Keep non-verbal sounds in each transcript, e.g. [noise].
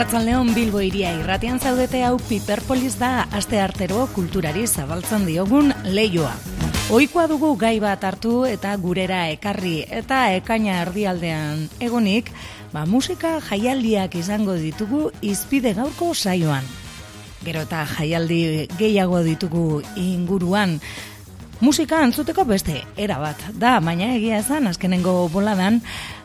Arratzaldeon Bilbo iria irratian zaudete hau Piperpolis da aste artero kulturari zabaltzen diogun leioa. Oikoa dugu gai bat hartu eta gurera ekarri eta ekaina erdialdean egonik, ba musika jaialdiak izango ditugu izpide gaurko saioan. Gero eta jaialdi gehiago ditugu inguruan, Musika antzuteko beste era bat da, baina egia esan azkenengo boladan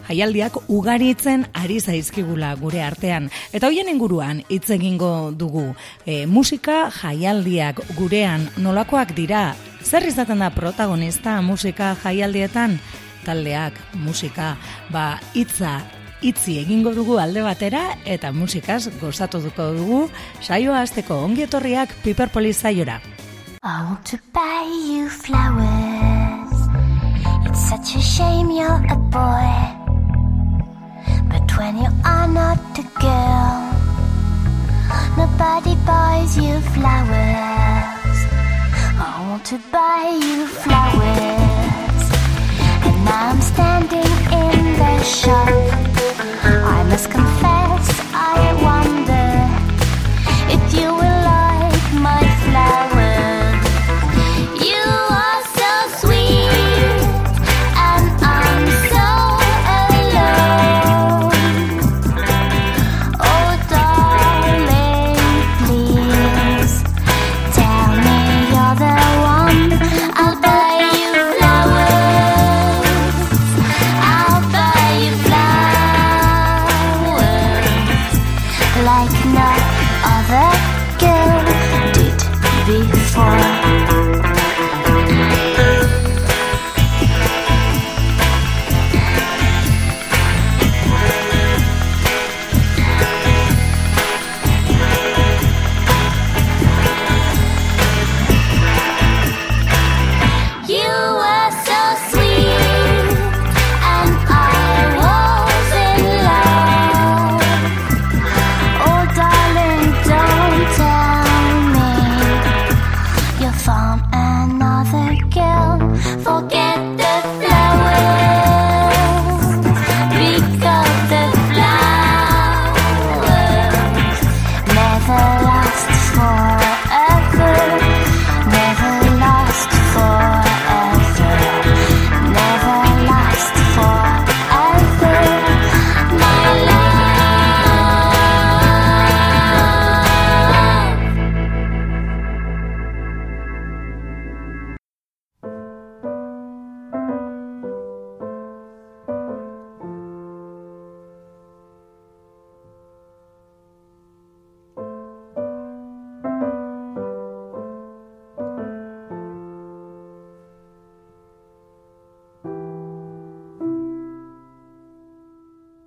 jaialdiak ugaritzen ari zaizkigula gure artean. Eta hoien inguruan hitz egingo dugu. E, musika jaialdiak gurean nolakoak dira? Zer izaten da protagonista musika jaialdietan? Taldeak musika ba hitza itzi egingo dugu alde batera eta musikaz gozatu duko dugu saioa hasteko ongi etorriak. I want to buy you flowers. It's such a shame you're a boy. When you are not a girl, nobody buys you flowers. I want to buy you flowers. And now I'm standing in the shop.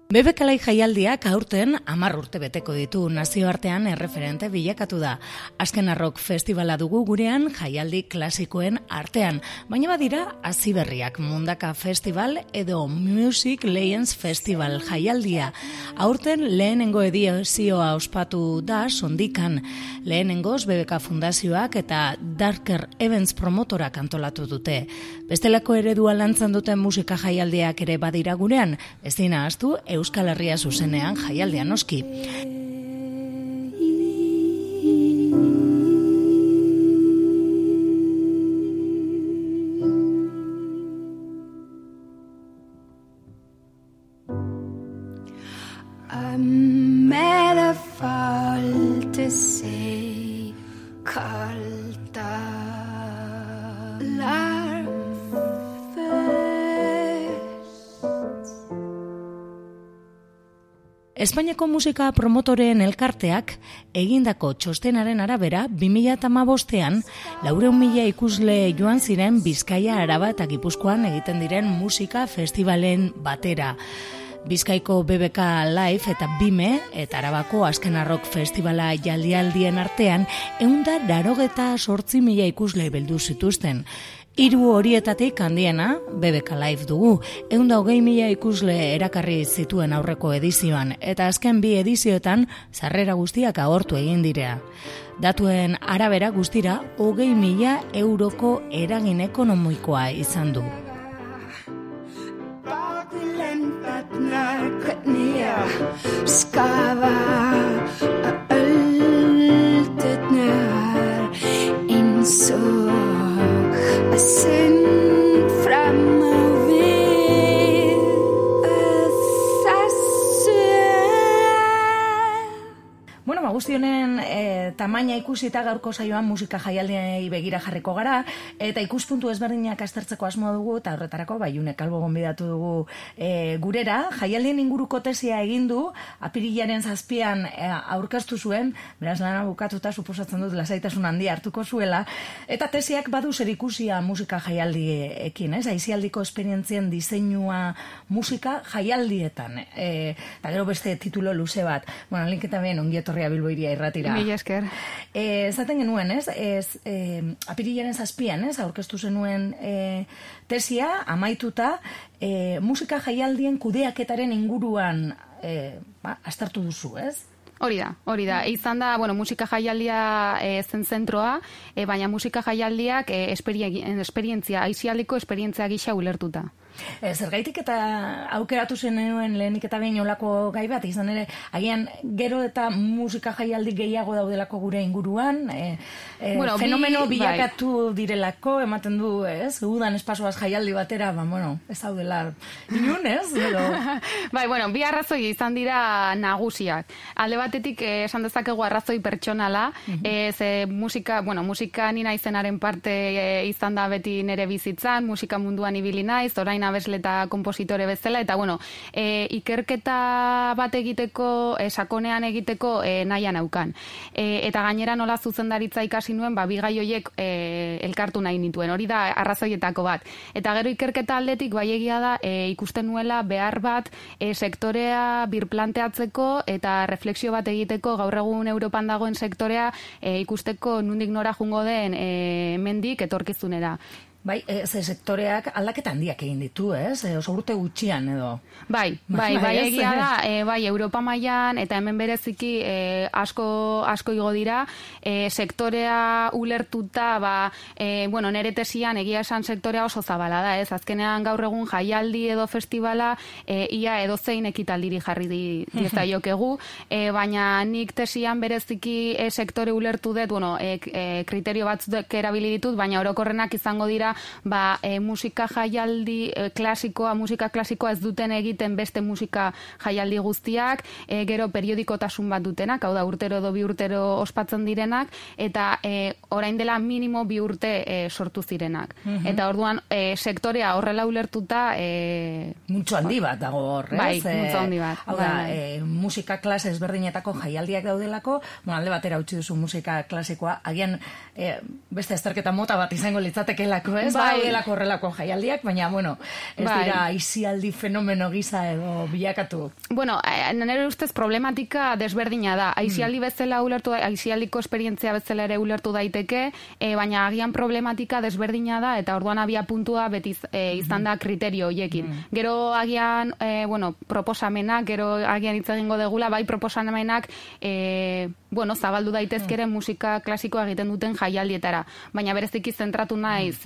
Bebekalai jaialdiak aurten amar urte beteko ditu nazioartean erreferente bilakatu da. Azken arrok festivala dugu gurean jaialdi klasikoen artean, baina badira aziberriak mundaka festival edo Music Legends Festival jaialdia. Aurten lehenengo ediozioa ospatu da sondikan. Lehenengoz Bebeka Fundazioak eta Darker Events promotorak antolatu dute. Bestelako eredua lantzan duten musika jaialdiak ere badira gurean, ez dina astu, Euskal Herria zuzenean jaialdea noski. Espainiako musika promotoreen elkarteak egindako txostenaren arabera 2008an laureun mila ikusle joan ziren Bizkaia Araba eta Gipuzkoan egiten diren musika festivalen batera. Bizkaiko BBK Live eta Bime eta Arabako Azken Arrok Festivala jaldialdien artean eunda darogeta sortzi mila ikusle beldu zituzten. Hiru horietatik handiena, BBK Live dugu, eunda hogei mila ikusle erakarri zituen aurreko edizioan, eta azken bi edizioetan zarrera guztiak agortu egin direa. Datuen arabera guztira, hogei mila euroko eragin ekonomikoa izan du. Skava Sin. Bueno, guztionen e, tamaina ikusi eta gaurko saioan musika jaialdiei begira jarriko gara, eta ikuspuntu ezberdinak aztertzeko asmo dugu, eta horretarako, bai, une kalbo gonbidatu dugu e, gurera, jaialdien inguruko tesia egin du, apirilaren zazpian e, aurkeztu zuen, beraz lana bukatuta suposatzen dut lasaitasun handia hartuko zuela, eta tesiak badu zer ikusia musika jaialdiekin, ez? Aizialdiko esperientzien diseinua musika jaialdietan. E, eta gero beste titulo luze bat. Bueno, linketa ben, ongi etorria bilboiria irratira. Mila esker. E, zaten genuen, ez? ez e, apirilaren zazpian, ez? Aurkeztu zenuen e, tesia, amaituta, e, musika jaialdien kudeaketaren inguruan e, ba, astartu duzu, ez? Hori da, hori da. Izan da, bueno, musika jaialdia e, zen zentroa, e, baina musika jaialdiak e, esperientzia, aizialiko esperientzia gisa ulertuta. E, zergaitik eta aukeratu zenuen lehenik eta behin olako gai bat, izan ere, agian gero eta musika jaialdi gehiago daudelako gure inguruan, e, e, bueno, fenomeno bi, bilakatu bai. direlako, ematen du, ez, udan espasoaz jaialdi batera, ba, bueno, ez daudela inun, ez? Edo... [laughs] bai, bueno, bi arrazoi izan dira nagusiak. Alde batetik, esan dezakegu arrazoi pertsonala, mm ze musika, bueno, musika nina izenaren parte eh, izan da beti nere bizitzan, musika munduan ibili naiz, orain abesle eta kompositore bezala, eta bueno, e, ikerketa bat egiteko, e, sakonean egiteko e, nahian aukan. E, eta gainera nola zuzendaritza ikasi nuen, ba, bigai hoiek e, elkartu nahi nituen, hori da arrazoietako bat. Eta gero ikerketa aldetik, bai egia da, e, ikusten nuela behar bat e, sektorea birplanteatzeko eta refleksio bat egiteko gaur egun Europan dagoen sektorea e, ikusteko nundik nora jungo den e, mendik etorkizunera. Bai, e, ze sektoreak aldaketa handiak egin ditu, ez? E, oso urte gutxian edo. Bai, bai, bai, bai egia da, [laughs] e, bai, Europa mailan eta hemen bereziki e, asko, asko igo dira, e, sektorea ulertuta, ba, e, bueno, nere tesian egia esan sektorea oso zabala da, ez? Azkenean gaur egun jaialdi edo festivala, e, ia edo zein ekitaldiri jarri di, [laughs] diezta jokegu, e, baina nik tesian bereziki e, sektore ulertu dut, bueno, e, e, kriterio batzuk erabili ditut, baina orokorrenak izango dira ba, e, musika jaialdi e, klasikoa, musika klasikoa ez duten egiten beste musika jaialdi guztiak, e, gero periodikotasun bat dutenak, hau da urtero edo bi urtero ospatzen direnak, eta e, orain dela minimo bi urte e, sortu zirenak. Mhm. Eta orduan e, sektorea horrela ulertuta... E, Muntxo handi bat dago horrez. Bai, muntxo handi bat. Hau da, bai. e, musika klase ezberdinetako jaialdiak daudelako, bueno, alde batera utzi duzu musika klasikoa, agian e, beste azterketa mota bat izango litzatekelako, ez? Bai, delako horrelako jaialdiak, baina, bueno, ez bai. dira izialdi fenomeno gisa edo bilakatu. Bueno, eh, nire ustez problematika desberdina da. Aizialdi hmm. bezala ulertu, aizialdiko esperientzia bezala ere ulertu daiteke, e, baina agian problematika desberdina da, eta orduan abia puntua beti e, izan da kriterio hoiekin. Hmm. Gero agian, e, bueno, proposamenak, gero agian hitz egingo degula, bai proposamenak, e, bueno, zabaldu daitezkere mm. musika klasikoa egiten duten jaialdietara, baina bereziki zentratu naiz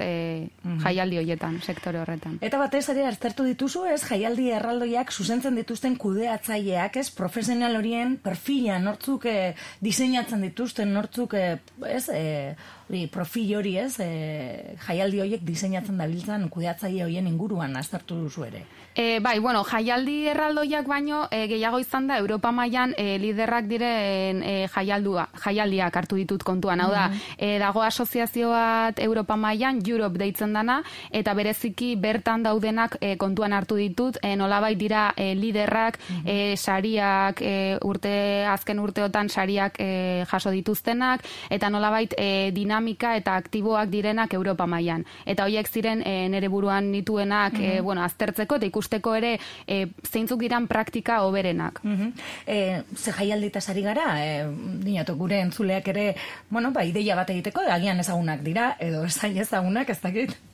mm. jaialdi hoietan, sektore horretan. Eta batez ere aztertu dituzu, ez jaialdi erraldoiak zuzentzen dituzten kudeatzaileak, ez profesional horien perfila nortzuk e, diseinatzen dituzten nortzuk e, ez e, hori profil hori, ez e, jaialdi horiek diseinatzen dabiltzan kudeatzaile horien inguruan aztertu duzu ere. E, bai, bueno, jaialdi erraldoiak baino e, gehiago izan da Europa mailan e, liderrak diren e, jaialdua, jaialdiak hartu ditut kontuan. Hau da, e, dago asoziazio bat Europa mailan Europe deitzen dana eta bereziki bertan daudenak e, kontuan hartu ditut. E, nolabait dira e, liderrak, e, sariak, e, urte azken urteotan sariak e, jaso dituztenak eta nolabait e, dinamika eta aktiboak direnak Europa mailan. Eta hoiek ziren e, nere buruan nituenak, e, bueno, aztertzeko eta ikusteko ere e, zeintzuk diran praktika oberenak. Mm -hmm. e, ze jaialdita sari gara, e, dinatu gure entzuleak ere, bueno, ba, ideia bat egiteko, agian ezagunak dira, edo ezain ezagunak, ez dakit.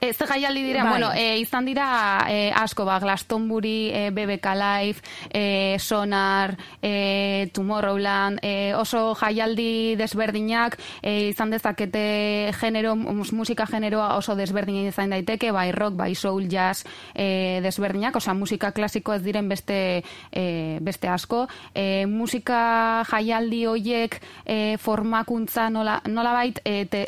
E, ze jaialdi dira, bai. bueno, e, izan dira e, asko, ba, Glastonbury, e, BBK Live, e, Sonar, e, Tomorrowland, e, oso jaialdi desberdinak, e, izan dezakete genero, musika generoa oso desberdina izan daiteke, bai rock, bai soul, jazz e, desberdinak, osea, musika klasiko ez diren beste, e, beste asko. E, musika jaialdi hoiek e, formakuntza nola, nola bait, e, te,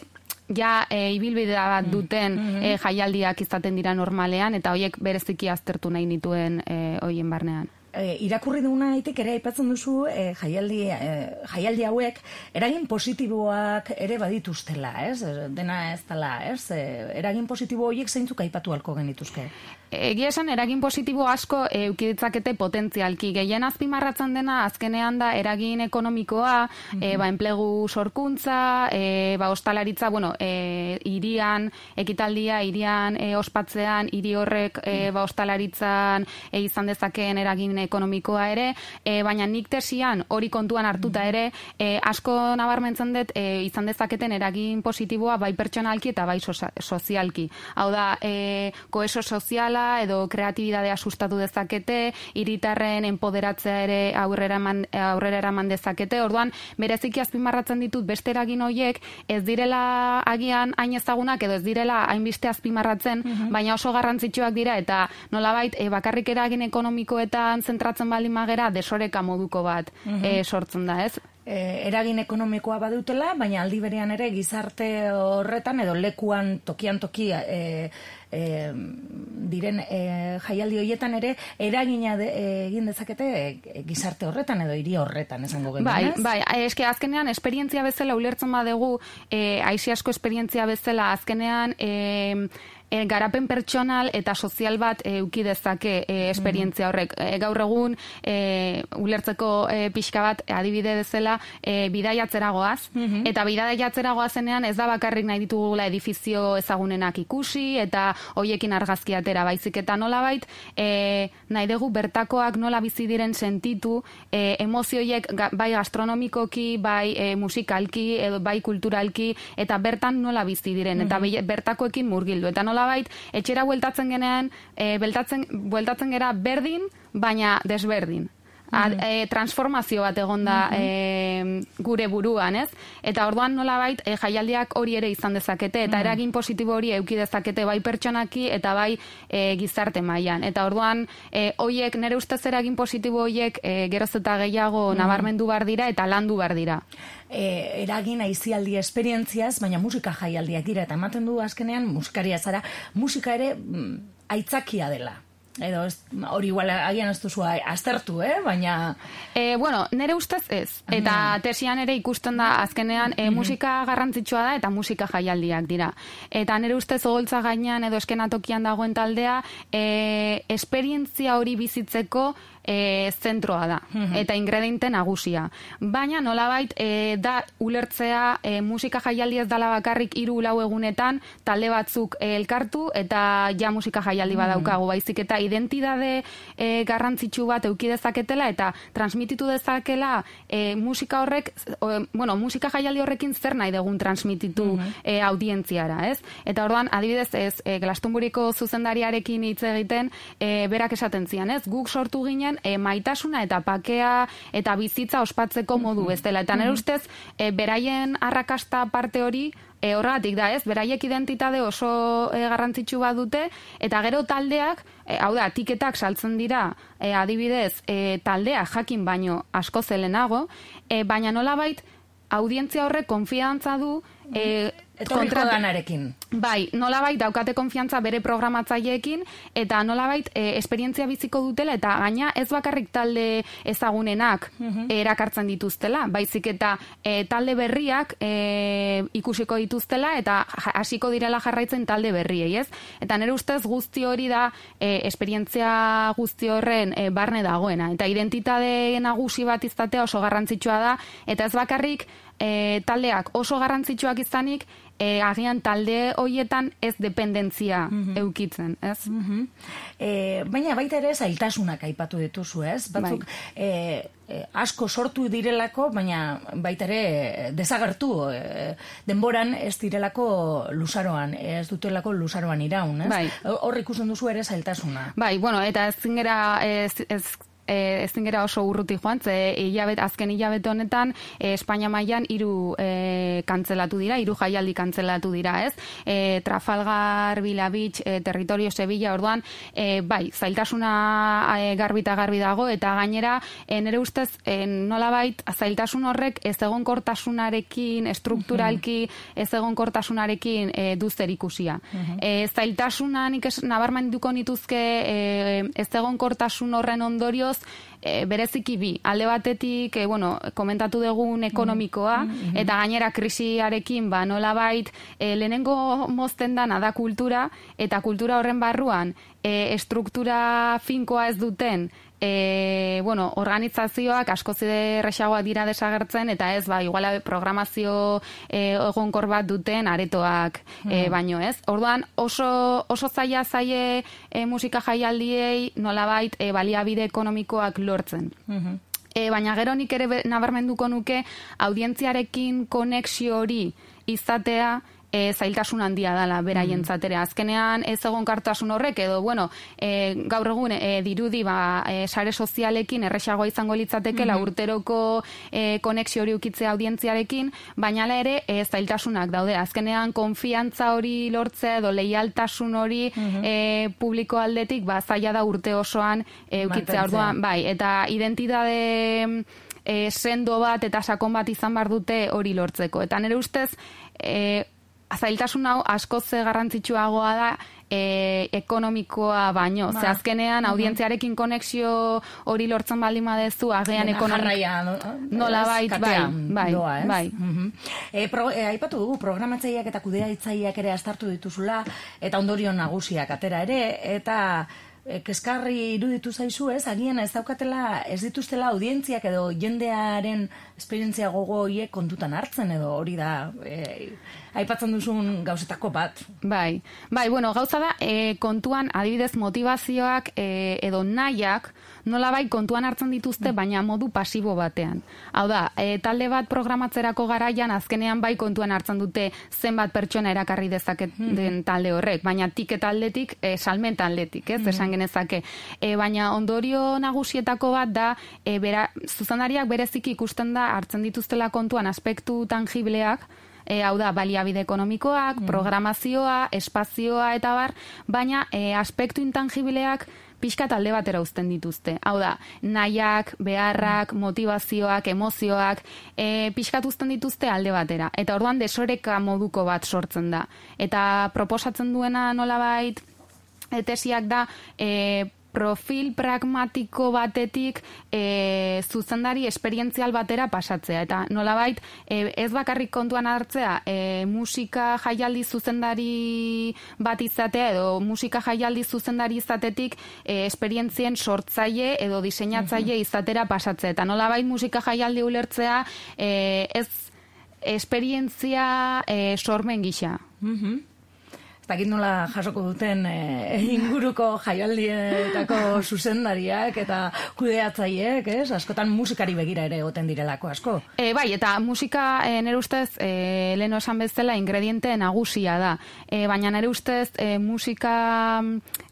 ja e, ibilbidea bat mm. duten mm -hmm. jaialdiak izaten dira normalean eta hoiek bereziki aztertu nahi nituen e, hoien barnean. e, irakurri duguna aitik ere aipatzen duzu e, jaialdi, e, jaialdi hauek eragin positiboak ere badituztela, ez? Dena ez dela, ez? E, eragin positibo horiek zeintzuk aipatu halko genituzke? Egia esan eragin positibo asko eukiditzakete potentzialki. Gehien azpimarratzen dena azkenean da eragin ekonomikoa, mm -hmm. ba, enplegu sorkuntza, e, ba, ostalaritza, bueno, e, irian, ekitaldia, irian e, ospatzean, iri horrek e, ba, ostalaritzan e, izan dezakeen eragin ekonomikoa ere, e, baina nik tesian hori kontuan hartuta ere, e, asko nabarmentzen dut e, izan dezaketen eragin positiboa bai pertsonalki eta bai sozialki. Hau da, e, koeso soziala, edo kreatibidadea sustatu dezakete, hiritarren enpoderatzea ere aurrera eman, aurrera eraman dezakete. Orduan, bereziki azpimarratzen ditut beste eragin hoiek ez direla agian hain ezagunak edo ez direla hainbeste azpimarratzen, mhm. baina oso garrantzitsuak dira eta nolabait e, bakarrik eragin ekonomikoetan zentratzen baldin magera desoreka moduko bat mm sortzen da, ez? E, eragin ekonomikoa badutela, baina aldi berean ere gizarte horretan edo lekuan tokian toki e, e, diren e, jaialdi horietan ere eragina de, egin dezakete e, gizarte horretan edo hiri horretan esango genuen. Bai, bai, eske azkenean esperientzia bezala ulertzen badegu, eh aisi asko esperientzia bezala azkenean eh e, garapen pertsonal eta sozial bat e, uki dezake e, esperientzia horrek. E, gaur egun, e, ulertzeko e, pixka bat adibide bezala, e, bidaiatzera goaz, mhm. eta bidaiatzera goazenean ez da bakarrik nahi ditugula edifizio ezagunenak ikusi, eta hoiekin argazki atera baizik eta nola bait, e, nahi dugu bertakoak nola bizi diren sentitu, e, emozioiek bai gastronomikoki, bai e, musikalki, edo bai kulturalki, eta bertan nola bizi diren, eta mhm. bertakoekin murgildu, eta nola nolabait etxera bueltatzen genean, e, bueltatzen, bueltatzen gera berdin, baina desberdin. Mm transformazio bat egon da e, gure buruan, ez? Eta orduan nolabait e, jaialdiak hori ere izan dezakete eta eragin positibo hori eduki dezakete bai pertsonaki eta bai e, gizarte mailan. Eta orduan e, hoiek nere ustez eragin positibo hoiek e, geroz eta gehiago nabarmendu bar dira eta landu bar dira e, eragin aizialdi esperientziaz, baina musika jaialdiak dira, eta ematen du azkenean musikaria zara, musika ere mm, aitzakia dela. Edo hori igual agian ez duzu aztertu, eh? baina... E, bueno, nere ustez ez. Eta mm. tesian ere ikusten da azkenean e, musika garrantzitsua da eta musika jaialdiak dira. Eta nere ustez ogoltza gainean edo eskenatokian dagoen taldea e, esperientzia hori bizitzeko e, zentroa da, mhm. eta ingrediente nagusia. Baina nolabait e, da ulertzea e, musika jaialdi ez dala bakarrik hiru lau egunetan talde batzuk e, elkartu eta ja musika jaialdi mhm. badaukagu baizik eta identidade e, garrantzitsu bat euki dezaketela eta transmititu dezakela e, musika horrek bueno, musika jaialdi horrekin zer nahi dugun transmititu mm audientziara, ez? Eta orduan, adibidez, ez, e, Glastonburiko zuzendariarekin hitz egiten, e, berak esaten zian, ez? Guk sortu ginen e, maitasuna eta pakea eta bizitza ospatzeko modu ez dela. Eta nire ustez, e, beraien arrakasta parte hori, e, horregatik da ez, beraiek identitate oso e, garrantzitsu bat dute, eta gero taldeak, e, hau da, tiketak saltzen dira, e, adibidez, e, taldea jakin baino asko zelenago, e, baina nolabait, audientzia horrek konfiantza du, e, Etorriko danarekin. Bai, nolabait daukate konfiantza bere programatzaileekin eta nolabait e, esperientzia biziko dutela eta gaina ez bakarrik talde ezagunenak mhm. erakartzen dituztela, baizik eta e, talde berriak e, ikusiko dituztela eta hasiko direla jarraitzen talde berriei, ez? Eta nere ustez guzti hori da e, esperientzia guzti horren e, barne dagoena eta identitate nagusi bat izatea oso garrantzitsua da eta ez bakarrik e, taldeak oso garrantzitsuak izanik, e, agian talde hoietan ez dependentzia mm eukitzen, ez? Mm baina baita ere zailtasunak aipatu dituzu, ez? Batzuk bai. e, asko sortu direlako, baina baita ere desagertu e, denboran ez direlako lusaroan, ez dutelako lusaroan iraun, ez? Bai. Hor ikusten duzu ere zailtasuna. Bai, bueno, eta ez zingera ez, ez e, ezin gera oso urruti joan, ze hilabet, azken hilabete honetan e, Espainia mailan hiru e, kantzelatu dira, hiru jaialdi kantzelatu dira, ez? E, Trafalgar, Beach, e, Territorio Sevilla, orduan, e, bai, zailtasuna e, garbi eta garbi dago, eta gainera, e, nire ustez, e, nola bait, zailtasun horrek ez egon kortasunarekin, estrukturalki, ez egon kortasunarekin e, duzer ikusia. E, zailtasuna nik nabarman duko nituzke e, ez egon kortasun horren ondorioz, e, bereziki bi. Alde batetik, e, bueno, komentatu dugun ekonomikoa, mm -hmm. eta gainera krisiarekin, ba, nola bait, e, lehenengo mozten dana da kultura, eta kultura horren barruan, e, estruktura finkoa ez duten, e, bueno, organizazioak asko zide erresagoa dira desagertzen, eta ez, ba, iguala programazio e, egonkor bat duten aretoak e, hmm. baino, ez? Orduan, oso, oso zaila zaie e, musika jaialdiei nolabait e, baliabide ekonomikoak lortzen. Mm E, baina gero nik ere nabarmenduko nuke audientziarekin konexio hori izatea e, zailtasun handia dela beraien zatera. Mm. Azkenean ez egon kartasun horrek edo, bueno, e, gaur egun e, dirudi ba, e, sare sozialekin erresagoa izango litzateke mm -hmm. urteroko e, konexio hori ukitzea audientziarekin, baina ere e, zailtasunak daude. Azkenean konfiantza hori lortzea edo leialtasun hori mm e, publiko aldetik ba, zaila da urte osoan e, ukitzea orduan, bai, eta identitate e, sendo bat eta sakon bat izan bar dute hori lortzeko. Eta nire ustez, e, zailtasun hau asko ze garrantzitsuagoa da e, ekonomikoa baino. Ba. Ze azkenean mhm. audientziarekin konexio hori lortzen baldin badezu agian ekonomikoa. Nola bai, bai, bai, doa, bai. Mm e, pro, e, aipatu dugu programatzaileak eta kudeaitzaileak ere astartu dituzula eta ondorio nagusiak atera ere eta keskarri iruditu zaizu ez, agian ez daukatela, ez dituztela audientziak edo jendearen esperientzia gogo hiek kontutan hartzen edo hori da e, aipatzen duzun gauzetako bat. Bai, bai, bueno, gauza da, e, kontuan adibidez motivazioak e, edo nahiak, nola bai kontuan hartzen dituzte, baina modu pasibo batean. Hau da, e, talde bat programatzerako garaian, azkenean bai kontuan hartzen dute zenbat pertsona erakarri dezaket hmm. den talde horrek, baina tiket aldetik, e, salmenta aldetik, ez, hmm. esan genezake. E, baina ondorio nagusietako bat da, e, bera, zuzanariak berezik ikusten da hartzen dituztela kontuan aspektu tangibleak, e, hau da, baliabide ekonomikoak, hmm. programazioa, espazioa eta bar, baina e, aspektu intangibileak pixka talde batera uzten dituzte. Hau da, nahiak, beharrak, motivazioak, emozioak, e, pixkat uzten dituzte alde batera. Eta orduan desoreka moduko bat sortzen da. Eta proposatzen duena nolabait, etesiak da, e, profil pragmatiko batetik e, zuzendari esperientzial batera pasatzea. Eta nolabait, e, ez bakarrik kontuan hartzea, e, musika jaialdi zuzendari bat izatea edo musika jaialdi zuzendari izatetik e, esperientzien sortzaile edo diseinatzaile izatera pasatzea. Eta nolabait musika jaialdi ulertzea e, ez esperientzia e, sormen gisa. Mm dakit nola jasoko duten e, inguruko jaialdietako zuzendariak eta kudeatzaiek, ez? Askotan musikari begira ere egoten direlako asko. E, bai, eta musika e, nere ustez e, leno esan bezala ingrediente nagusia da. E, baina nere ustez e, musika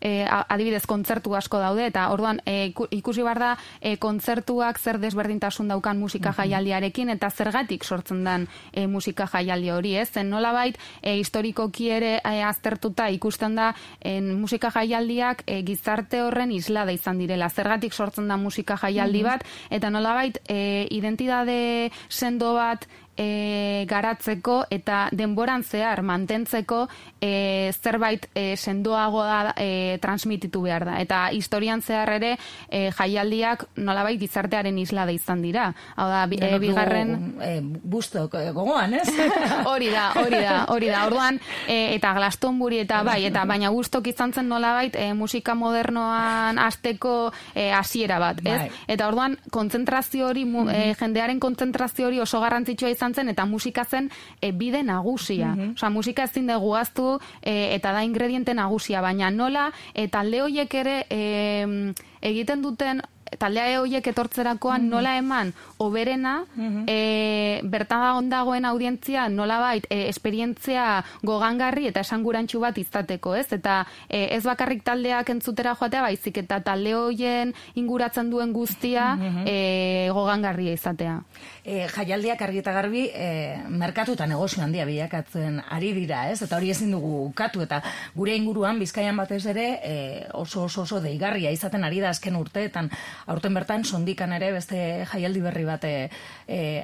e, adibidez kontzertu asko daude eta orduan e, ikusi bar da e, kontzertuak zer desberdintasun daukan musika jaialdiarekin eta zergatik sortzen dan e, musika jaialdi hori, ez? Zen nolabait e, historikoki ere e, aztertuta ikusten da en musika jaialdiak e, gizarte horren islada izan direla. Zergatik sortzen da musika jaialdi bat eta nolabait e, identitate sendo bat e, garatzeko eta denboran zehar mantentzeko e, zerbait e, sendoago da e, transmititu behar da. Eta historian zehar ere e, jaialdiak nolabait gizartearen isla da izan dira. Hau da, e, bigarren... E, busto, gogoan, ez? [laughs] hori da, hori da, hori da. Orduan, e, eta Glastonbury eta bai, eta baina gustok izan zen nolabait e, musika modernoan asteko e, hasiera bat, ez? Bai. Eta orduan, kontzentrazio hori, e, jendearen kontzentrazio hori oso garrantzitsua izan zen eta musika zen e, bide nagusia. Mm -hmm. musika ezin dugu aztu e, eta da ingrediente nagusia, baina nola e, talde horiek ere e, egiten duten taldea horiek etortzerakoan mhm. nola eman oberena mm e, bertan ondagoen audientzia nola bait e, esperientzia gogangarri eta esangurantxu bat izateko, ez? Eta e, ez bakarrik taldeak entzutera joatea baizik eta talde horien inguratzen duen guztia mm e, gogangarria izatea. E, jaialdiak argi eta garbi e, merkatu eta negozio handia bilakatzen ari dira, ez? Eta hori ezin dugu ukatu eta gure inguruan bizkaian batez ere e, oso oso oso deigarria izaten ari da azken urteetan aurten bertan sondikan ere beste jaialdi berri bat e,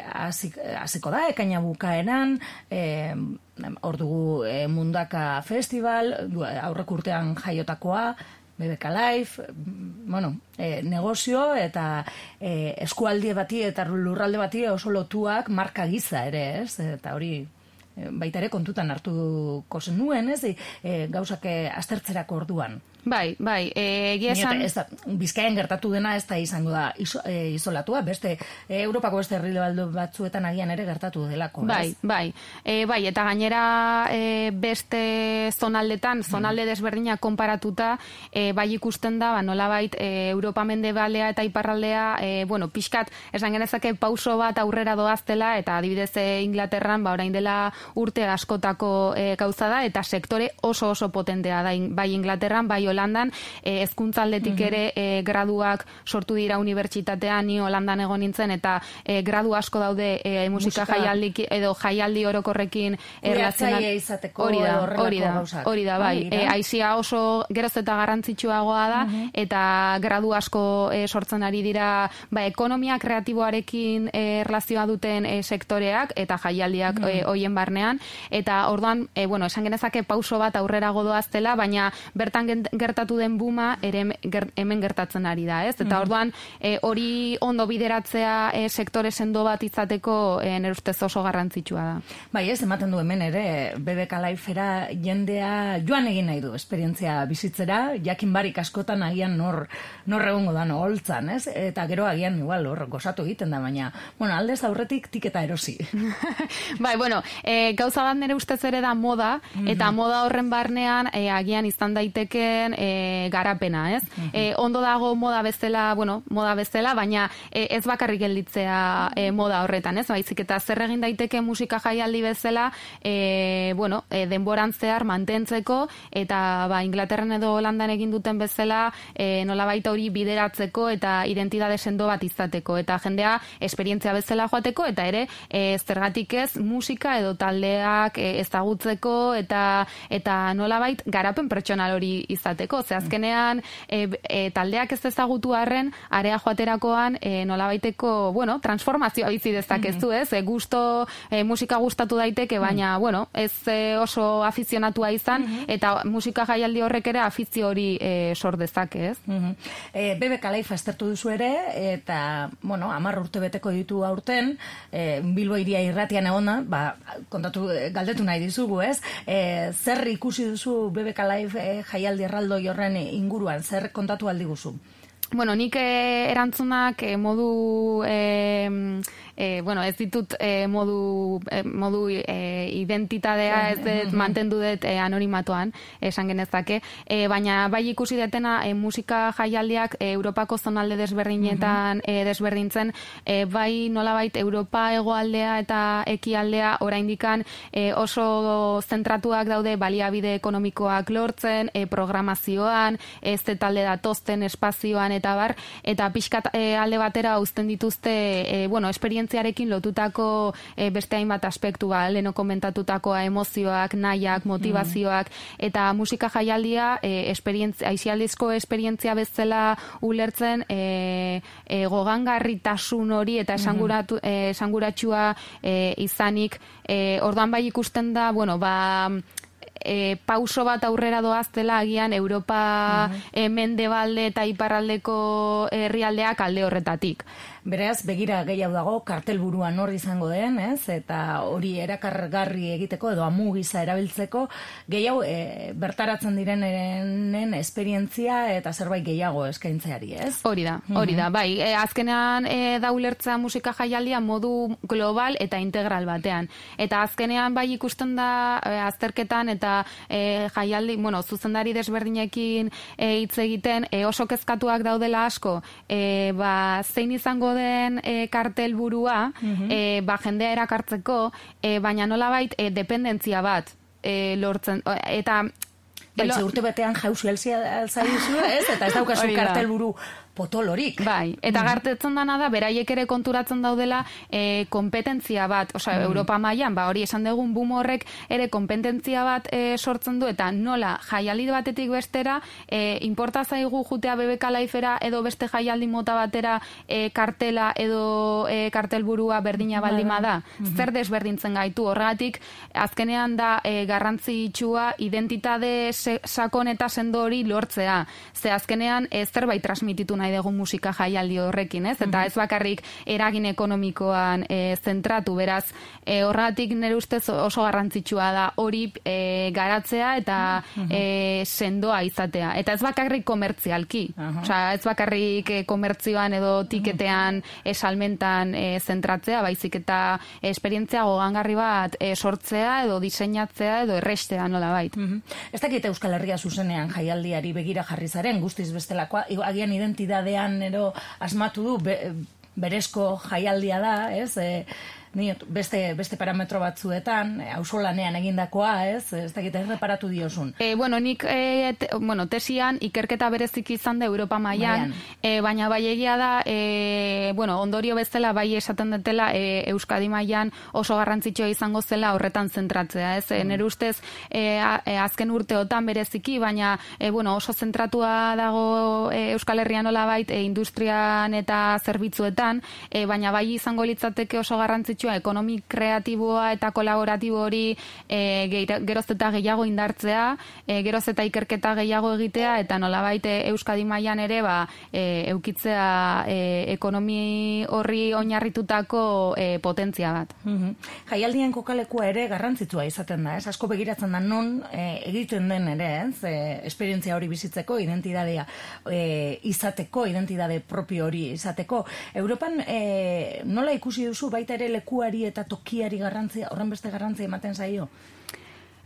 hasiko da, ekaina bukaeran, e, hor dugu e, mundaka festival, aurrek urtean jaiotakoa, BBK Life, bueno, e, negozio eta e, eskualdi bati eta lurralde bati oso lotuak marka giza ere, ez? Eta hori baita ere kontutan hartuko zenuen, ez? E, gauzak aztertzerako orduan. Bai, bai, e, egia esan... Ez da, bizkaien gertatu dena ez da izango da iso, e, izolatua, beste, e, Europako beste herri batzuetan agian ere gertatu delako. Bai, bai, e, bai, eta gainera e, beste zonaldetan, zonalde desberdinak konparatuta, e, bai ikusten da, ba, nola bait, e, Europa mende balea eta iparraldea, e, bueno, pixkat, esan genezake pauso bat aurrera doaztela, eta adibidez e, Inglaterran, ba, orain dela urte askotako e, gauza da, eta sektore oso oso potentea da, bai Inglaterran, bai Holandan, e, eh, ezkuntzaldetik ere e, graduak sortu dira unibertsitatean, ni Holandan egon nintzen, eta e, gradu asko daude e, musika, jaialdi edo jaialdi orokorrekin erlazionat. Hori da, hori da, hori da, bai. E, aizia oso geroz eta garrantzitsuagoa da, mhm. eta gradu asko e, sortzen ari dira ba, ekonomia kreatiboarekin erlazioa duten e, sektoreak, eta jaialdiak mm hoien barnean, eta orduan, e, bueno, esan genezake pauso bat aurrera godoaztela, baina bertan gertatu den buma ere hemen gertatzen ari da, ez? Eta mm. orduan e, hori ondo bideratzea e, sektore sendo bat izateko e, nere ustez oso garrantzitsua da. Bai, ez ematen du hemen ere BBK Lifera jendea joan egin nahi du esperientzia bizitzera, jakin barik askotan agian nor nor egongo da no holtzan, ez? Eta gero agian igual hor gozatu egiten da, baina bueno, aldez aurretik tiketa erosi. [laughs] bai, bueno, e, gauza bat nere ustez ere da moda, mm eta moda horren barnean e, agian izan e, garapena, ez? E, ondo dago moda bezala, bueno, moda bezala, baina e, ez bakarrik gelditzea e, moda horretan, ez? Baizik eta zer egin daiteke musika jaialdi bezala, e, bueno, e, denboran zehar mantentzeko eta ba Inglaterran edo Holandan egin duten bezala, e, nola baita hori bideratzeko eta identitate sendo bat izateko eta jendea esperientzia bezala joateko eta ere e, zergatik ez musika edo taldeak e, ezagutzeko eta eta nolabait garapen pertsonal hori izateko izateko, ze azkenean e, e, taldeak ez ezagutu harren, area joaterakoan e, nolabaiteko, bueno, transformazioa bizi dezakezu, mm -hmm. ez? E, gusto, e, musika gustatu daiteke, baina, mm bueno, ez e, oso afizionatua izan, mm eta musika jaialdi horrek ere afizio hori e, sor dezake, ez? Mm -hmm. e, Bebe Kalaifa estertu duzu ere, eta, bueno, amar urte beteko ditu aurten, e, Bilbo iria irratian egona, ba, kontatu, galdetu nahi dizugu, ez? E, zer ikusi duzu Bebe Kalaifa e, jaialdi erraldo horren inguruan, zer kontatu aldi guzu? Bueno, nik eh, erantzunak eh, modu eh, e, bueno, ez ditut e, modu, e, modu e, identitatea ez dut mantendu dut e, anonimatoan, esan genezake, e, baina bai ikusi detena e, musika jaialdiak e, Europako zonalde desberdinetan e, desberdintzen, e, bai nolabait Europa egoaldea eta ekialdea oraindikan e, oso zentratuak daude baliabide ekonomikoak lortzen, e, programazioan, ez talde datosten espazioan eta bar, eta pixkat e, alde batera uzten dituzte, e, bueno, esperientzia esperientziarekin lotutako e, beste hainbat aspektu ba, leno komentatutakoa emozioak, nahiak, motivazioak, eta musika jaialdia e, esperientzia, aizialdizko esperientzia bezala ulertzen e, e, gogangarritasun hori eta esanguratu, e, esanguratsua e, izanik, e, orduan bai ikusten da, bueno, ba, e, pauso bat aurrera doaztela agian Europa uh -huh. e, mendebalde eta iparraldeko herrialdeak alde horretatik. Bereaz, begira gehiago dago, kartelburuan hor izango den, ez? Eta hori erakargarri egiteko edo amu gisa erabiltzeko gehiago e, bertaratzen direnen esperientzia eta zerbait gehiago eskaintzeari, ez? Hori da, hori da. Mhm. Bai, e, azkenean e, da ulertza musika jaialdia modu global eta integral batean. Eta azkenean bai ikusten da e, azterketan eta e, jaialdi, bueno, zuzendari desberdinekin e, hitz egiten e, oso kezkatuak daudela asko, e, ba, zein izango den e, kartel burua, mm ba, jendea erakartzeko, e, baina nolabait e, dependentzia bat e, lortzen, eta Bai, urte batean jauzi alzaizu, ez? Eta ez daukazu kartel buru potolorik. Bai, eta mm. gartetzen dana da, beraiek ere konturatzen daudela e, kompetentzia bat, osea, mm. Europa mailan ba, hori esan dugun boom horrek ere kompetentzia bat e, sortzen du, eta nola, jaialdi batetik bestera, e, importa zaigu jutea BBK laifera, edo beste jaialdi mota batera e, kartela, edo e, kartelburua berdina baldima da. Mm -hmm. Zer desberdintzen gaitu, horregatik, azkenean da, e, garrantzi itxua, identitate sakon eta sendo hori lortzea. Ze azkenean, e, zerbait transmititu nahi dugu musika jaialdi horrekin, ez? Eta mhm. ez bakarrik eragin ekonomikoan e, zentratu, beraz, e, horregatik nire ustez oso garrantzitsua da hori e, garatzea eta e, sendoa izatea. Eta ez bakarrik komertzialki. Osea, ez bakarrik e, komertzioan edo tiketean esalmentan e, zentratzea, baizik eta esperientzia gogangarri bat e, sortzea edo diseinatzea edo errestea nola bait. Ez dakit Euskal Herria zuzenean jaialdiari begira jarri zaren, guztiz bestelakoa, agian identidadean ero asmatu du, be, berezko jaialdia da, ez? E, ni beste beste parametro batzuetan eh, auzolanean egindakoa, ez? Ez dakit erreparatu diosun. E, bueno, nik e, bueno, tesian ikerketa berezik izan da Europa mailan, e, baina bai egia da, e, bueno, ondorio bezala bai esaten dutela e, Euskadi mailan oso garrantzitsua izango zela horretan zentratzea, ez? Mm. nere ustez e, azken urteotan bereziki, baina e, bueno, oso zentratua dago e, Euskal Herrian olabait e, industrian eta zerbitzuetan, e, baina bai izango litzateke oso garrantzitsua garrantzitsua ekonomi kreatiboa eta kolaboratibo hori e, geroz eta gehiago indartzea, e, geroz eta ikerketa gehiago egitea eta nolabait e, Euskadi mailan ere ba, e, eukitzea e, ekonomi horri oinarritutako e, potentzia bat. Mm Jaialdien kokalekua ere garrantzitsua izaten da, ez? Asko begiratzen da non e, egiten den ere, ez? E, esperientzia hori bizitzeko, identidadea e, izateko, identidade propio hori izateko. Europan e, nola ikusi duzu baita ere leku lekuari eta tokiari garrantzia, horren beste garrantzia ematen zaio?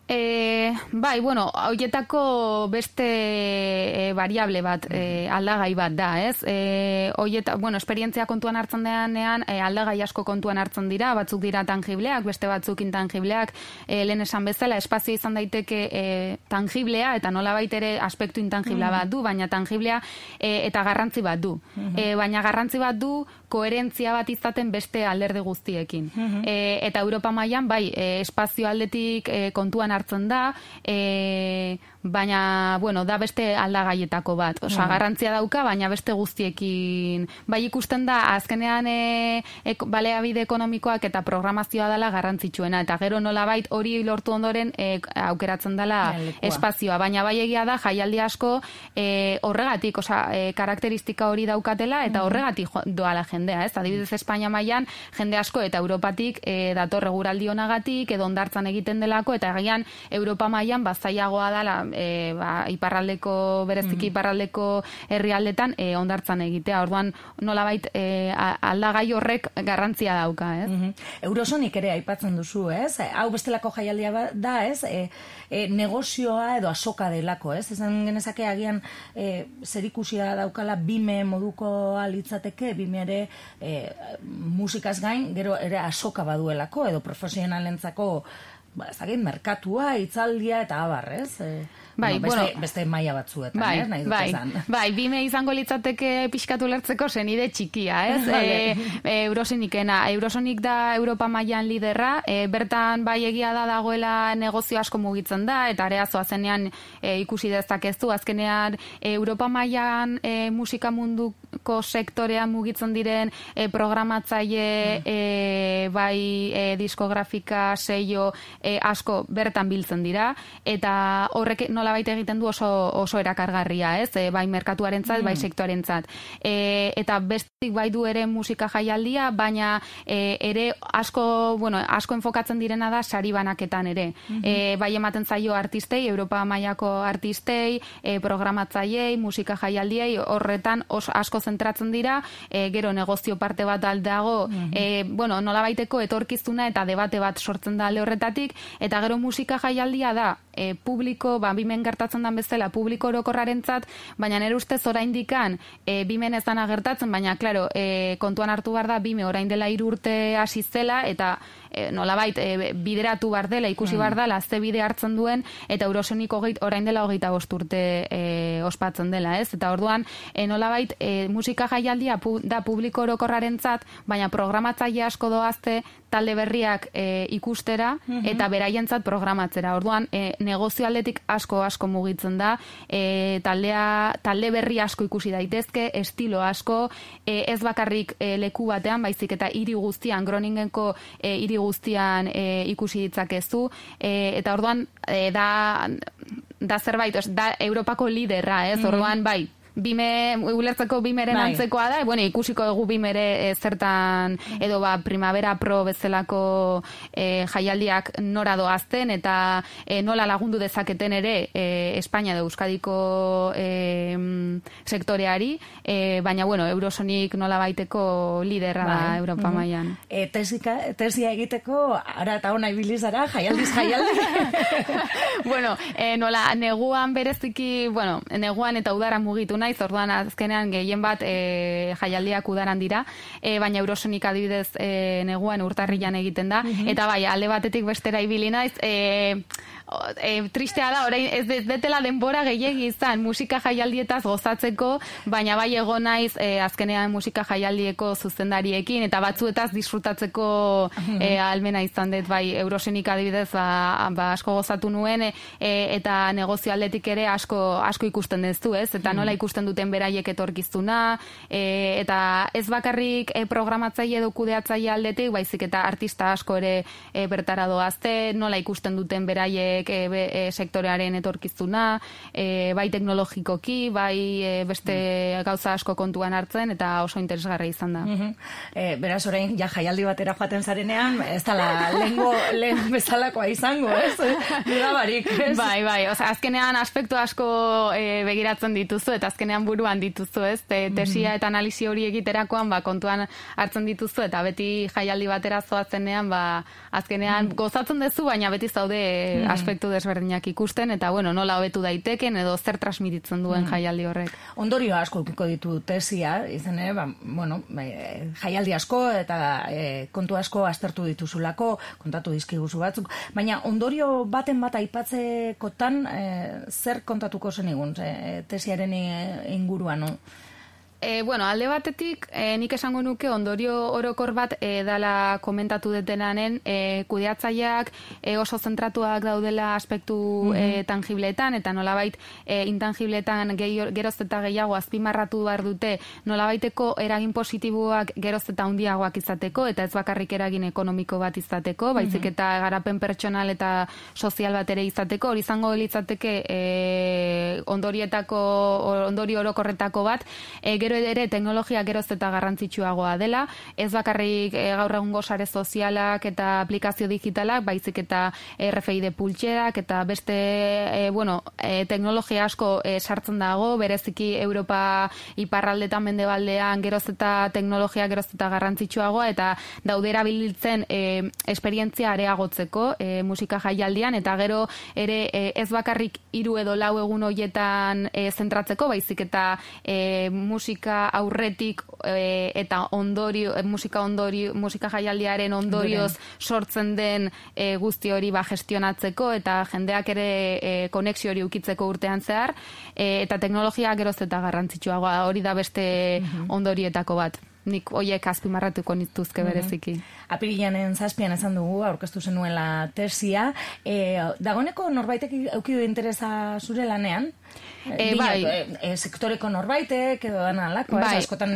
E, bai, bueno, hoietako beste e, variable bat, e, aldagai bat da, ez? E, hoieta, bueno, esperientzia kontuan hartzen deanean, e, aldagai asko kontuan hartzen dira, batzuk dira tangibleak, beste batzuk intangibleak, e, lehen esan bezala, espazio izan daiteke e, tangiblea, eta nola ere aspektu intangiblea bat du, baina tangiblea e, eta garrantzi bat du. E, baina garrantzi bat du, koherentzia bat izaten beste alderde guztiekin. e, eta Europa mailan bai, e, espazio aldetik e, kontuan hartzen da, e, baina, bueno, da beste aldagaietako bat. Osa, mm. garrantzia dauka, baina beste guztiekin. Bai ikusten da, azkenean e, e, baleabide ekonomikoak eta programazioa dela garrantzitsuena. Eta gero nolabait hori lortu ondoren e, aukeratzen dela espazioa. Baina bai egia da, jaialdi asko e, horregatik, osa, e, karakteristika hori daukatela, eta mm. horregatik doala jendea. Ez? Adibidez Espainia mailan jende asko eta Europatik e, dator reguraldi honagatik, edo ondartzan egiten delako, eta egian Europa mailan bazaiagoa dela e, ba, iparraldeko, bereziki mm. iparraldeko herrialdetan e, ondartzan egitea. Orduan, nolabait e, aldagai horrek garrantzia dauka, ez? Mm Eurosonik ere aipatzen duzu, ez? Hau bestelako jaialdia ba, da, ez? E, e, negozioa edo asoka delako, ez? Ezen genezake agian e, zerikusia daukala bime moduko alitzateke, bime ere e, musikaz gain, gero ere asoka baduelako, edo profesionalentzako ba, ezagin, merkatua, itzaldia eta abar, ez? E, bai, no, beste, bueno, beste maia batzuetan, bai, eh, nahi dut bai, Bai, bime izango litzateke pixkatu lertzeko zenide txikia, ez? [laughs] e, e, Eurosonikena, Eurosonik da Europa mailan liderra, e, bertan bai egia da dagoela negozio asko mugitzen da, eta areazoa zenean e, ikusi dezakezu, azkenean Europa mailan e, musika munduko sektorean mugitzen diren e, programatzaile mm. e, bai e, diskografika, seio, e, asko bertan biltzen dira, eta horrek nola baita egiten du oso, oso erakargarria, ez? E, bai merkatuarentzat, bai mm. sektuarentzat. E, eta bestik bai du ere musika jaialdia, baina e, ere asko, bueno, asko enfokatzen direna da sari banaketan ere. Mm bai ematen zaio artistei, Europa mailako artistei, e, programatzaiei, musika jaialdiei, horretan oso asko zentratzen dira, e, gero negozio parte bat aldago, mm -hmm. e, bueno, nola baiteko etorkizuna eta debate bat sortzen da alde horretatik, eta gero musika jaialdia da, e, publiko, ba, bimen gertatzen den bezala, publiko orokorraren zat, baina nire ustez orain dikan, e, bimen ez dana gertatzen, baina, klaro, e, kontuan hartu behar da, bime orain dela irurte hasi zela, eta e, nolabait e, bideratu bar dela, ikusi mm. bar dela, ze bide hartzen duen, eta eurosonik hogeit, orain dela hogeita bosturte e, ospatzen dela, ez? Eta orduan, e, nolabait, e, musika jaialdia pu, da publiko orokorraren zat, baina programatzaile asko doazte talde berriak e, ikustera, mm -hmm. eta beraientzat programatzera. Orduan, e, negozio aldetik asko asko mugitzen da, e, taldea, talde berri asko ikusi daitezke, estilo asko, e, ez bakarrik e, leku batean, baizik eta hiri guztian, groningenko e, hiri guztian e, ikusi ditzakezu, e, eta orduan e, da da zerbait, da Europako liderra, ez? Mm Orduan, bai, bime, ulertzeko bimeren bai. antzekoa da, bueno, ikusiko dugu bimere e, zertan edo ba, primavera pro bezalako e, jaialdiak nora doazten eta e, nola lagundu dezaketen ere e, Espainia edo Euskadiko e, sektoreari, e, baina bueno, Eurosonik nola baiteko liderra bai. da Europa mm mailan. E, tesia egiteko, ara eta hona ibilizara, jaialdiz jaialdi. [laughs] bueno, e, nola, neguan bereziki, bueno, neguan eta udara mugitu naiz, orduan azkenean gehien bat e, jaialdiak udaran dira, e, baina eurosonik adibidez e, neguan urtarrian egiten da, mhm. eta bai, alde batetik bestera ibili naiz, e, e, tristea da, orain ez detela denbora gehiegi izan musika jaialdietaz gozatzeko, baina bai ego naiz e, azkenean musika jaialdieko zuzendariekin eta batzuetaz disfrutatzeko e, almena izan dut, bai eurosenik adibidez ba, ba asko gozatu nuen e, eta negozio aldetik ere asko asko ikusten dezu, ez? Eta nola ikusten duten beraiek etorkizuna e, eta ez bakarrik e, programatzaile edo kudeatzaile aldetik, baizik eta artista asko ere e, bertara doazte, nola ikusten duten beraiek e, sektorearen etorkizuna, e, bai teknologikoki, bai e, beste gauza asko kontuan hartzen, eta oso interesgarra izan da. Mm beraz, orain, ja jaialdi batera joaten zarenean, ez da lengo, lehen bezalakoa izango, ez? Dura barik, ez? Bai, bai, oza, azkenean aspektu asko e, begiratzen dituzu, eta azkenean buruan dituzu, ez? Te, tesia eta analisi hori egiterakoan, ba, kontuan hartzen dituzu, eta beti jaialdi batera zoazenean, ba, azkenean gozatzen duzu, baina beti zaude aspektu desberdinak ikusten eta bueno, nola hobetu daiteken edo zer transmititzen duen jaialdi horrek. Ondorio asko ukiko ditu tesia, izan ere, ba, bueno, bai, jaialdi asko eta e, kontu asko aztertu dituzulako, kontatu dizkiguzu batzuk, baina ondorio baten bat aipatzekotan e, zer kontatuko zen igun, e, tesiaren inguruan, no? E, bueno, alde batetik, e, nik esango nuke ondorio orokor bat e, dala komentatu detenanen, e, kudeatzaileak e, oso zentratuak daudela aspektu mm -hmm. e, tangibleetan, eta nolabait e, intangibleetan geroz eta gehiago azpimarratu behar dute nolabaiteko eragin positiboak geroz eta handiagoak izateko, eta ez bakarrik eragin ekonomiko bat izateko, baizik mm eta garapen pertsonal eta sozial bat ere izateko, hori izango litzateke e, ondorietako, ondori orokorretako bat, e, gero ere teknologia geroz eta garrantzitsuagoa dela, ez bakarrik e, gaur egungo sare sozialak eta aplikazio digitalak, baizik eta RFID pultxerak eta beste e, bueno, e, teknologia asko e, sartzen dago, bereziki Europa iparraldetan mendebaldean geroz eta teknologia geroz eta garrantzitsuagoa eta daudera biltzen e, esperientzia areagotzeko e, musika jaialdian. Eta gero ere e, ez bakarrik hiru edo lau egun hoietan e, zentratzeko, baizik eta e, musika musika aurretik e, eta ondorio, e, musika ondorio, musika jaialdiaren ondorioz sortzen den e, guzti hori ba gestionatzeko eta jendeak ere e, konexio hori ukitzeko urtean zehar e, eta teknologia geroz eta garrantzitsuagoa hori da beste mhm. ondorietako bat nik hoiek azpimarratuko nituzke mhm. bereziki. Mm -hmm. Apirilanen zazpian esan dugu, aurkeztu zenuela tesia. E, dagoneko norbaitek eukidu interesa zure lanean? E, bai. E, sektoreko norbaitek edo dana alako, bai. askotan,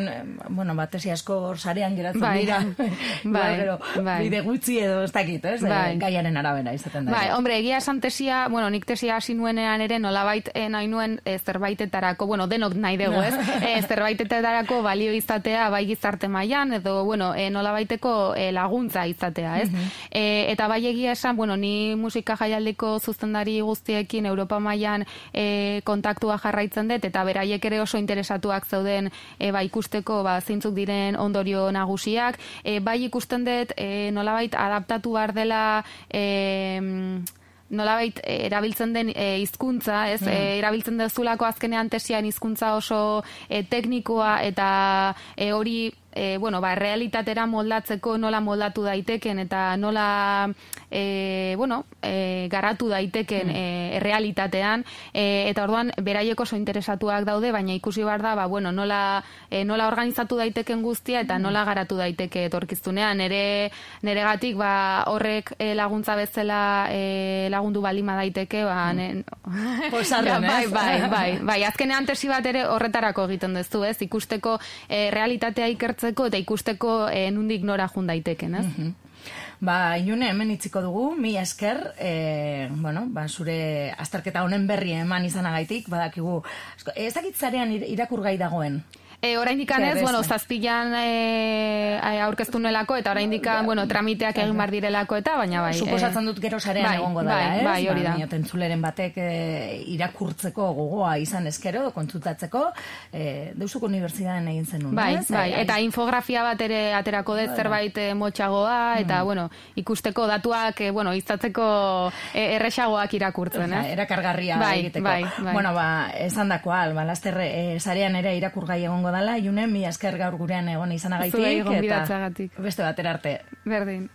bueno, bat tesi asko sarean geratzen bai. dira. [laughs] bai, pero, bai. Bide gutxi edo ez dakit, ez? Bai. Gaiaren arabera izaten da. Bai, hombre, egia esan tesia, bueno, nik tesia hasi nuenean ere nolabait e, nahi nuen e, zerbaitetarako, bueno, denok nahi dugu, ez? [laughs] e, zerbaitetarako balio izatea, bai gizarte mailan edo bueno, e, nolabaiteko e, laguntza izatea, ez? Mm eta bai egia esan, bueno, ni musika jaialdiko zuzendari guztiekin Europa mailan e, kontaktua jarraitzen dut, eta beraiek ere oso interesatuak zauden e, ba, ikusteko ba, zeintzuk diren ondorio nagusiak. E, bai ikusten dut, e, nolabait adaptatu behar dela... E, nolabait erabiltzen den e, hizkuntza, ez? Mm. E, erabiltzen dezulako azkenean tesian hizkuntza oso e, teknikoa eta e, hori e, bueno, ba, realitatera moldatzeko nola moldatu daiteken eta nola e, bueno, e, garatu daiteken mm. e, realitatean e, eta orduan beraiek oso interesatuak daude, baina ikusi behar da ba, bueno, nola, e, nola organizatu daiteken guztia eta mm. nola garatu daiteke etorkiztunean nere, nere gatik ba, horrek e, laguntza bezala e, lagundu balima daiteke ba, mm. [laughs] [laughs] [laughs] bai, bai, bai, bai, azkenean tesi bat ere horretarako egiten duzu, ez? Ikusteko e, realitatea ikertzen eta ikusteko e, nundik nora jun daiteken, ez? Mm Ba, inune, hemen itziko dugu, mi esker, e, bueno, ba, zure astarketa honen berri eman izanagaitik, badakigu, ez dakitzarean irakurgai dagoen? E, oraindik ez, bueno, zazpilan e, aurkeztu nelako, eta oraindik bueno, tramiteak egin bar direlako, eta baina bai. Suposatzen dut gero sarean bai, egongo dela, bai, ez? Bai, hori da. Ba, tentzuleren batek e, irakurtzeko gogoa izan eskero, kontzutatzeko, e, deusuk unibertsitatean egin zenun, bai, ez? Bai, eta infografia bat ere aterako dut zerbait motxagoa, eta, mm. bueno, ikusteko datuak, e, bueno, iztatzeko e, erresagoak irakurtzen, ez? Erakargarria bai, egiteko. Bai, bai. Bueno, ba, esan dakoa, ba, laster, e, sarean ere irakurgai egongo dala, june, mi esker gaur gurean egon izanagaitik. Eta beste batera arte. Berdin.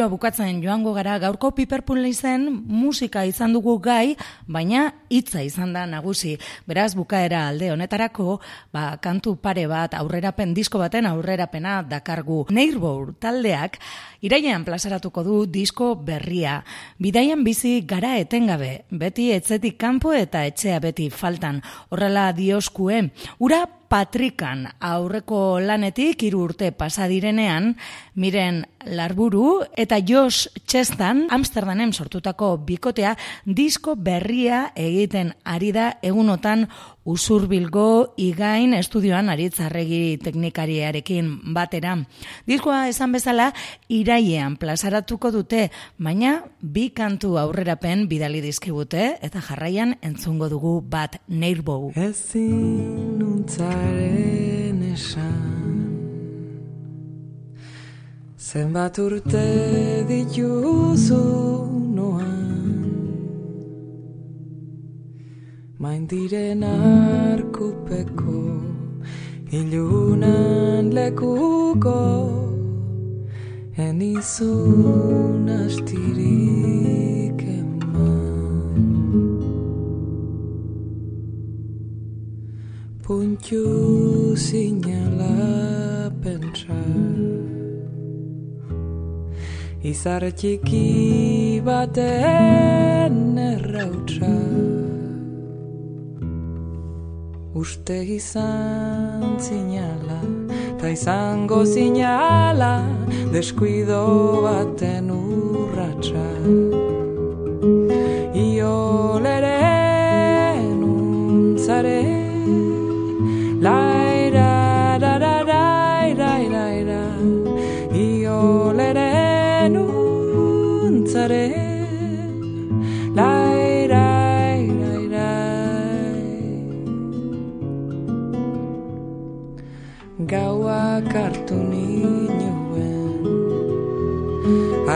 Saioa bukatzen joango gara gaurko piperpun izen musika izan dugu gai, baina hitza izan da nagusi. Beraz bukaera alde honetarako, ba, kantu pare bat aurrerapen disko baten aurrerapena dakargu. Neirbour taldeak iraian plazaratuko du disko berria. Bidaian bizi gara etengabe, beti etzetik kanpo eta etxea beti faltan. Horrela dioskue, ura Patrikan aurreko lanetik hiru urte pasa direnean, miren Larburu eta Jos Chestan Amsterdamen sortutako bikotea disko berria egiten ari da egunotan usurbilgo igain estudioan aritzarregi teknikariarekin batera. Diskoa esan bezala iraiean plazaratuko dute, baina bi kantu aurrerapen bidali dizkibute eta jarraian entzungo dugu bat neirbou. Ezin nuntzaren esan Zenbat urte dituzu Main diren arkupeko Ilunan lekuko Enizun astirik eman. Puntxu zinala pentsa Izar txiki baten errautsa uste izan zinala, ta izango zinala, deskuido baten urratxa. Io lere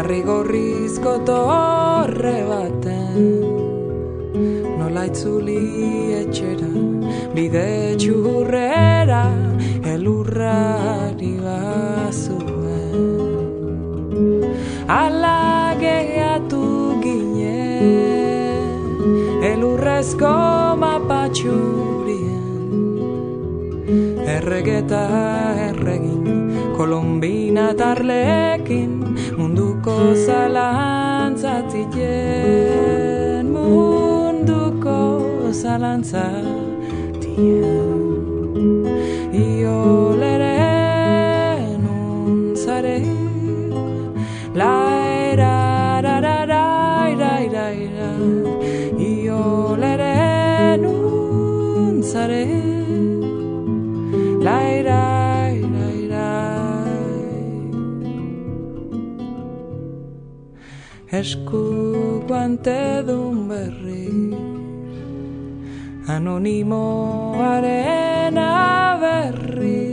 Harri gorrizko torre baten. Nola itzuli etxera Bide txurrera Elurrari bazuen. Ala gehiatu ginen Elurrezko mapatxurien erregeta erregin kolombina tarlekin munduko zalantzatien munduko zalantzatien io esku guante dun berri. Anonimo arena berri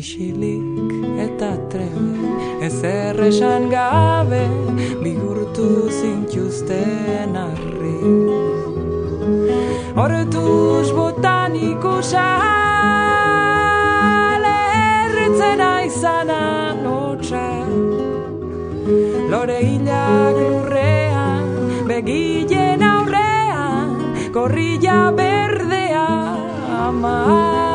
isilik eta trebe ez erresan gabe bigurtu zintuzten arri Hortuz botanikusa zena izana notxa Lore hilak lurrean, begilen aurrean, korrilla berdea ama.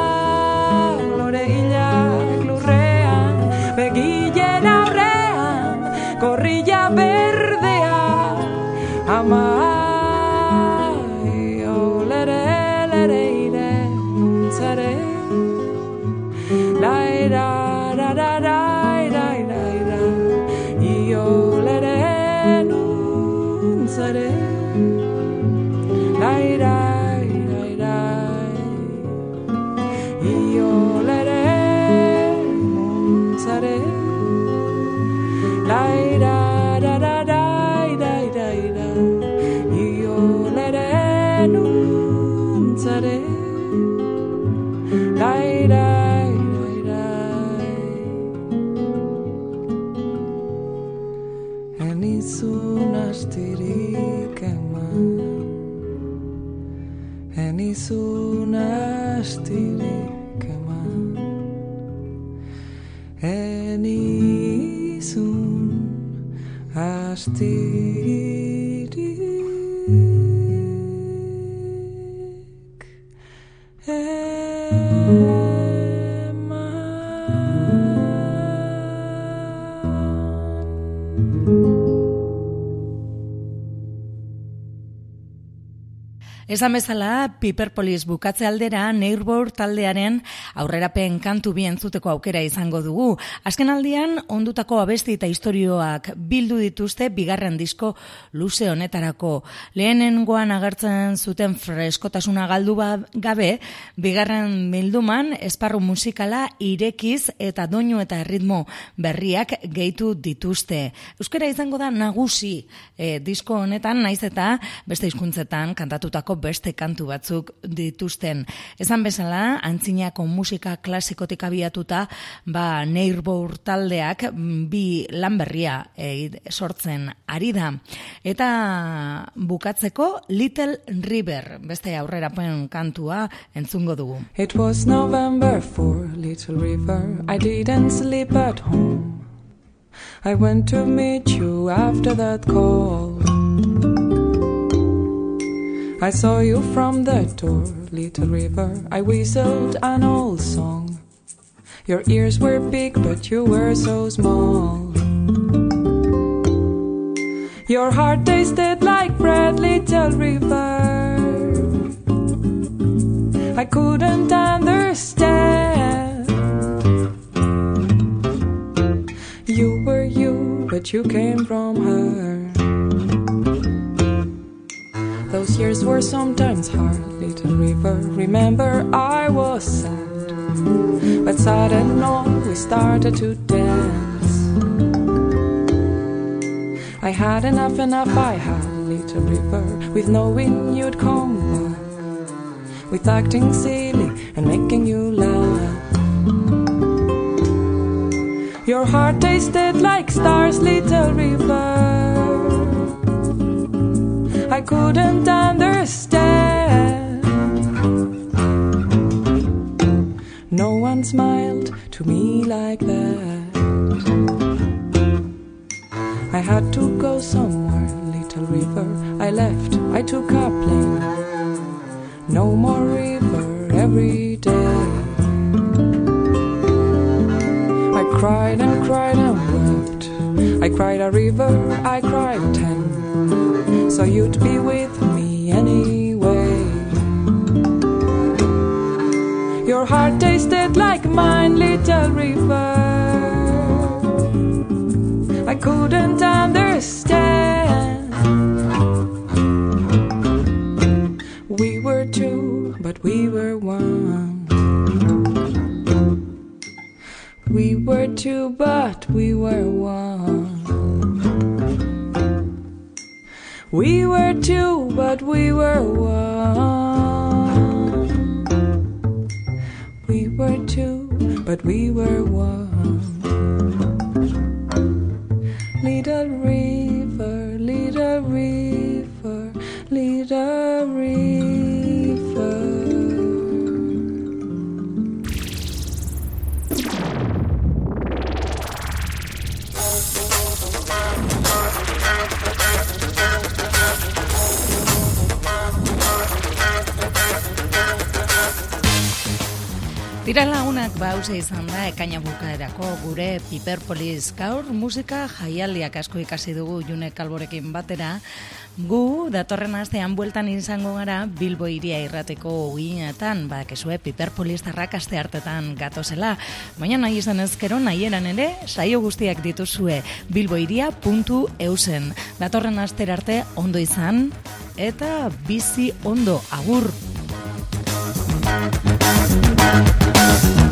Iolere Montzare Laira vestir. Esan bezala, Piperpolis bukatze aldera, Neirbor taldearen aurrerapen kantu bien zuteko aukera izango dugu. Azken aldian, ondutako abesti eta historioak bildu dituzte bigarren disko luze honetarako. Lehenengoan agertzen zuten freskotasuna galdu ba, gabe, bigarren bilduman esparru musikala irekiz eta doinu eta ritmo berriak gehitu dituzte. Euskara izango da nagusi e, disko honetan, naiz eta beste hizkuntzetan kantatutako beste kantu batzuk dituzten. Esan bezala, antzinako musika klasikotik abiatuta, ba, neirbor taldeak mm, bi lanberria e, sortzen ari da. Eta bukatzeko Little River, beste aurrera poen kantua entzungo dugu. It was November for Little River, I didn't sleep at home. I went to meet you after that call. I saw you from the door, little river. I whistled an old song. Your ears were big, but you were so small. Your heart tasted like bread, little river. I couldn't understand. You were you, but you came from her. Those years were sometimes hard, little river. Remember, I was sad. But suddenly we started to dance. I had enough, enough, I had, little river, with knowing you'd come back. With acting silly and making you laugh. Your heart tasted like stars, little river. I couldn't understand. No one smiled to me like that. I had to go somewhere, little river. I left, I took a plane. No more river every day. I cried and cried and wept. I cried a river, I cried so you'd be with me anyway. Your heart tasted like mine, little river. I couldn't understand. We were two, but we were one. We were two, but but we were one. We were two, but we were one. Tira lagunak bauze izan da ekaina bukaerako gure Piperpolis gaur musika jaialdiak asko ikasi dugu June Kalborekin batera. Gu datorren astean bueltan izango gara Bilbo iria irrateko uginetan, badakizue Piperpolis tarrak aste hartetan gatozela. Baina nahi izan ezkero nahieran ere saio guztiak dituzue bilboiria.eusen. Datorren astera arte ondo izan eta bizi ondo agur. now.